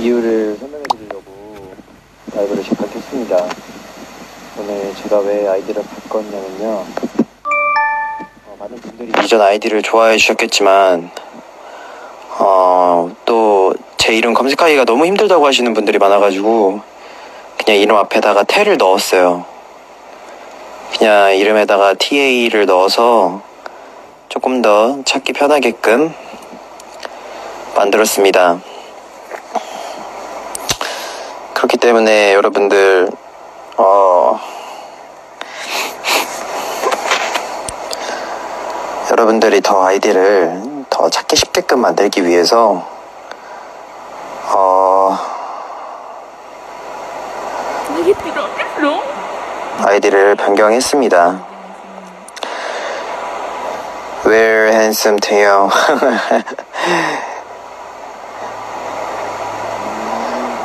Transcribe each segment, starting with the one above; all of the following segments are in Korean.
이유를 설명해 드리려고 라이브를 시작했습니다. 오늘 제가 왜 아이디를 바꿨냐면요. 어, 많은 분들이 이전 아이디를 좋아해 주셨겠지만, 어, 또 제 이름 검색하기가 너무 힘들다고 하시는 분들이 많아가지고, 그냥 이름 앞에다가 태를 넣었어요. 그냥 이름에다가 TA를 넣어서 조금 더 찾기 편하게끔 만들었습니다. 그렇기 때문에 여러분들, 어, 여러분들이 더 아이디를 더 찾기 쉽게끔 만들기 위해서, 어. 아이디를 변경했습니다. Where handsome Taeyong?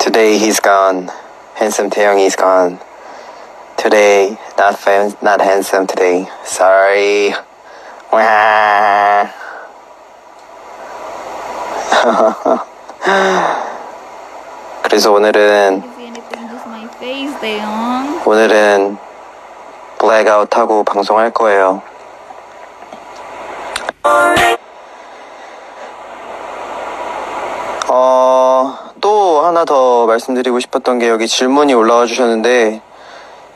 Today he's gone. Handsome Taeyong is gone. Today not fam- not handsome today. Sorry. 와. 그래서 오늘은 If anything, just my face, Taeyong. 오늘은 블랙아웃 하고 방송할 거예요. 어, 또 하나 더 말씀드리고 싶었던 게 여기 질문이 올라와 주셨는데,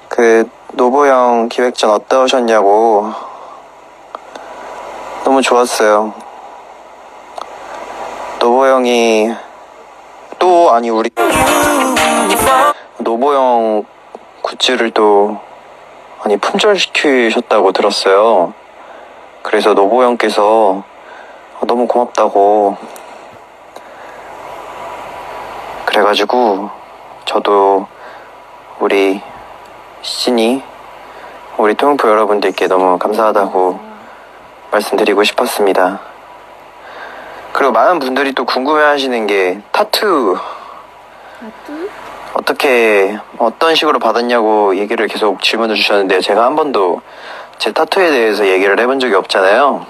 그, 노보영 기획전 어떠셨냐고. 너무 좋았어요. 노보영이, 또, 아니, 우리, 노보영 굿즈를 또 아니 품절시키셨다고 들었어요. 그래서 노보영께서 너무 고맙다고 그래가지고 저도 우리 시진이 우리 토용포 여러분들께 너무 감사하다고 말씀드리고 싶었습니다. 그리고 많은 분들이 또 궁금해하시는 게 타투. 어떻게 어떤 식으로 받았냐고 얘기를 계속 질문을 주셨는데 제가 한 번도 제 타투에 대해서 얘기를 해본 적이 없잖아요.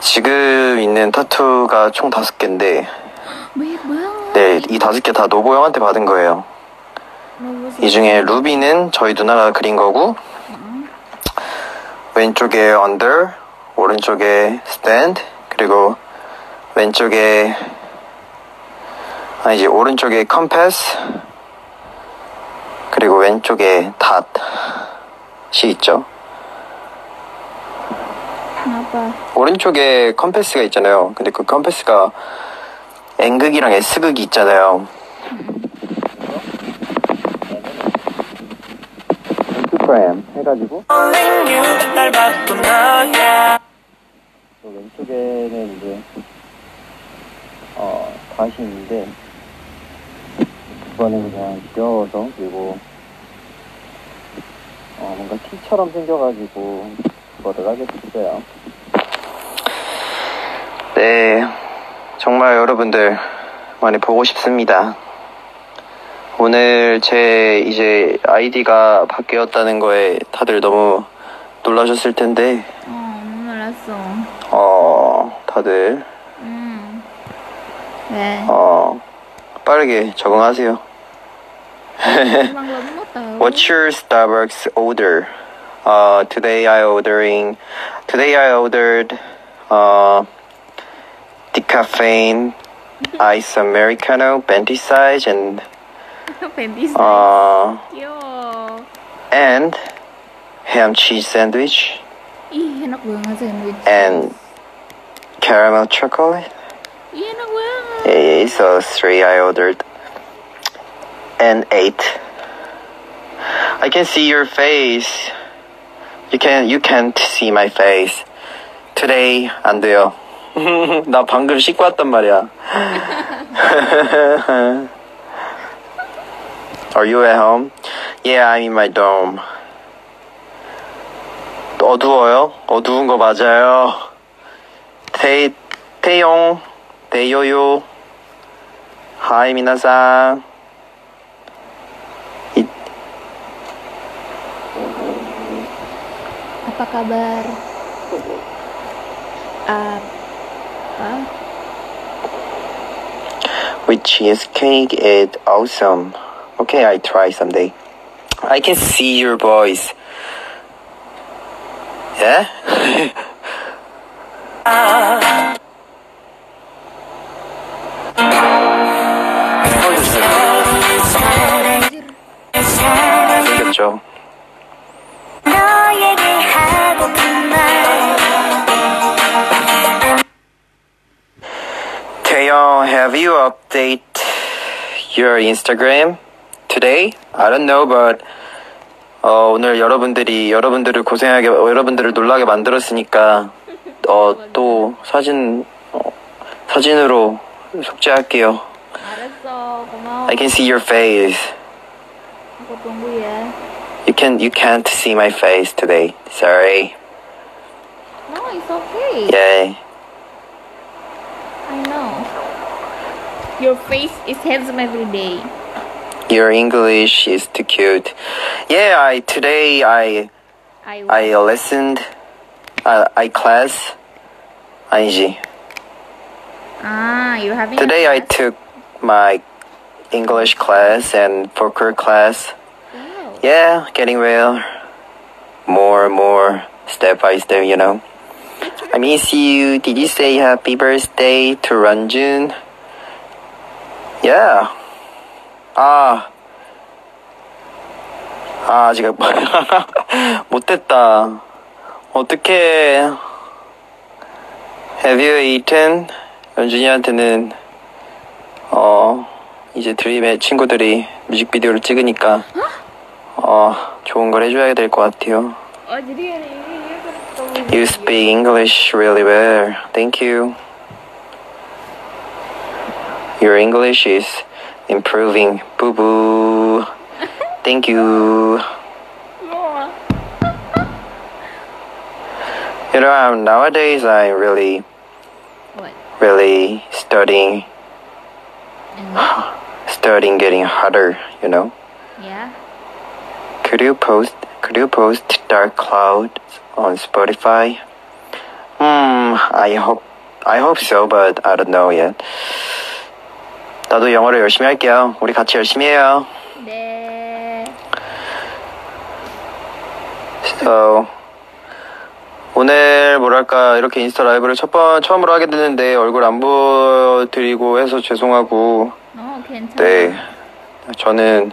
지금 있는 타투가 총 다섯 개인데. 네, 이 다섯 개 다 노보 형한테 받은 거예요. 이 중에 루비는 저희 누나가 그린 거고 왼쪽에 under, 오른쪽에 stand, 그리고 왼쪽에 아니지 오른쪽에 compass, 그리고 왼쪽에 dot이 있죠. 오른쪽에 컴패스가 있잖아요. 근데 그 컴패스가 N극이랑 S극이 있잖아요. 프레임 해가지고 또 왼쪽에는 이제 어 다시 있는데 그거는 그냥 귀여워서 그리고 어 뭔가 티처럼 생겨가지고 그거를 하게 됐어요. 네, 정말 여러분들 많이 보고 싶습니다. 오늘 제 이제 아이디가 바뀌었다는 거에 다들 너무 놀라셨을 텐데, Oh, merasa. 어, 다들, Hmm. Eh, 어, 빠르게 적응하세요. What's your Starbucks order? Uh, today I ordering, today I ordered, uh, decaffeine, ice americano, venti size, and, Panties. uh, Yo. and ham cheese sandwich Ih, enak banget sandwich. and caramel chocolate. Ih, enak banget. Okay, so three I ordered and eight. I can see your face. You can you can't see my face. Today 안 돼요. 나 방금 씻고 왔단 말이야. Are you at home? Yeah, I'm in my dorm. 어두워요? 어두운 거 맞아요. 태, 태용, 대요요. 하이, 미나상. 이, Apa kabar? With cheesecake is awesome. Okay, I try someday. I can see your voice. Yeah? 그렇 you update your Instagram today? I don't know, but 어, 오늘 여러분들이 여러분들을 고생하게 어, 여러분들을 놀라게 만들었으니까 어, 또 사진 어, 사진으로 속죄할게요. 알았어 고마워 I can see your face. tunggu ya You can you can't see my face today. Sorry. no it's okay Yeah. Your face is handsome every day. Your English is too cute. Yeah, I today I I, I listened. I I class. Angie. Ah, you have today I took my English class and poker class. Oh. Yeah, getting real More and more, step by step, you know. I miss you. Did you say happy birthday to Ranjun? Yeah. 아. 아, 아직 못됐다. 어떻게 Have you eaten? 연준이한테는 어 이제 드림의 친구들이 뮤직비디오를 찍으니까 어 좋은 걸 해줘야 될 것 같아요. oh You speak English really well. Thank you. Your English is improving. Boo boo. Thank you. You know, um, nowadays I really, what really studying, studying getting harder. You know. yeah Could you post could you post Dark Cloud on Spotify? Hmm, I hope I hope so, but I don't know yet. 나도 영어를 열심히 할게요. 우리 같이 열심히 해요. 네 So, 오늘 뭐랄까 이렇게 인스타 라이브를 첫 번 처음으로 하게 됐는데 얼굴 안 보여드리고 해서 죄송하고 no 괜찮아 네 저는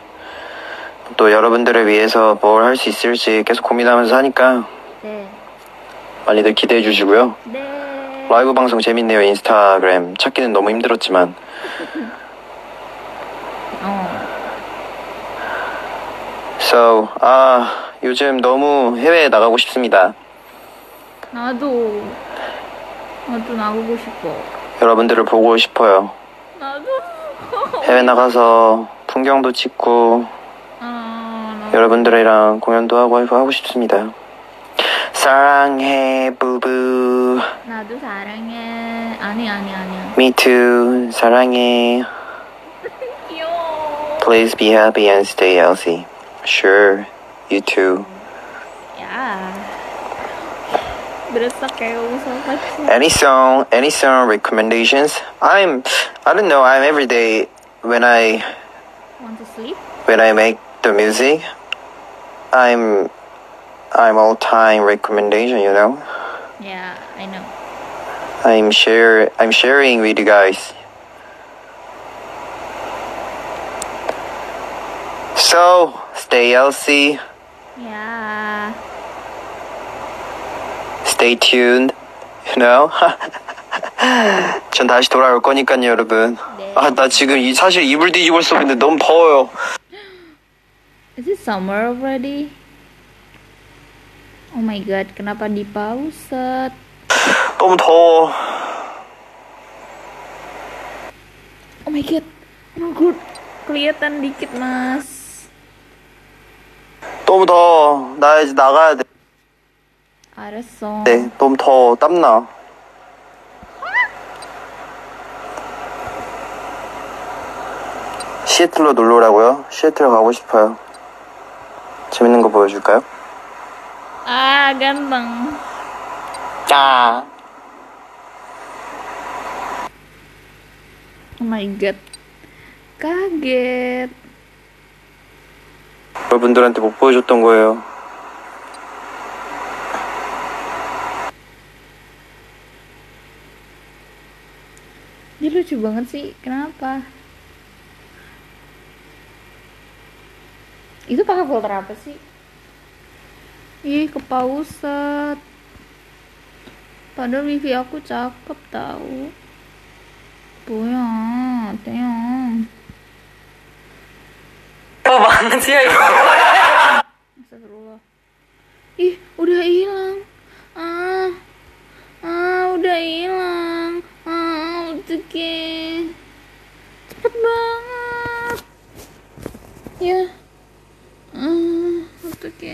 또 여러분들을 위해서 뭘 할 수 있을지 계속 고민하면서 하니까 네 많이들 기대해 주시고요. 네. 라이브 방송 재밌네요. 인스타그램 찾기는 너무 힘들었지만 So 아 요즘 너무 해외에 나가고 싶습니다. 나도 나도 나가고 싶어 여러분들을 보고 싶어요. 나도 해외 나가서 풍경도 찍고 아 나- 여러분들이랑 공연도 하고 하고 싶습니다. 사랑해 부부. 나도 사랑해 아니 아니 아니야 Me too. 사랑해. 귀여워 Please be happy and stay healthy. Sure. You too. 야 berasa kayak usah pacar Any song, any song recommendations? I'm, I don't know. I'm every day when I want to sleep when I make the music. I'm, I'm all time recommendation. You know, yeah I know I'm share, I'm sharing with you guys. So stay healthy, ya stay tuned. You know. 전 다시 돌아올 거니까요, 여러분. 네. 아, 나 지금 이, 사실 이불 뒤집어 쓰고 있는데 너무 더워요. is it summer already oh my god kenapa di pause 너무 더워. oh my god oh my god kelihatan dikit mas 너무 더워. 나 이제 나가야 돼. 알았어 네, 너무 더워. 땀나. 시애틀로 놀러 오라고요? 시애틀 가고 싶어요. 재밌는 거 보여줄까요? ah ganteng 야. oh my god Kaget. 여러분들한테 못 보여줬던 거예요. Dia lucu banget sih. Kenapa? Itu pakai filter apa sih? Ih, kepauset. Padahal wifi aku cakep tahu. Boya, teong. Banget sih ya? Astagfirullah. Ih, udah hilang.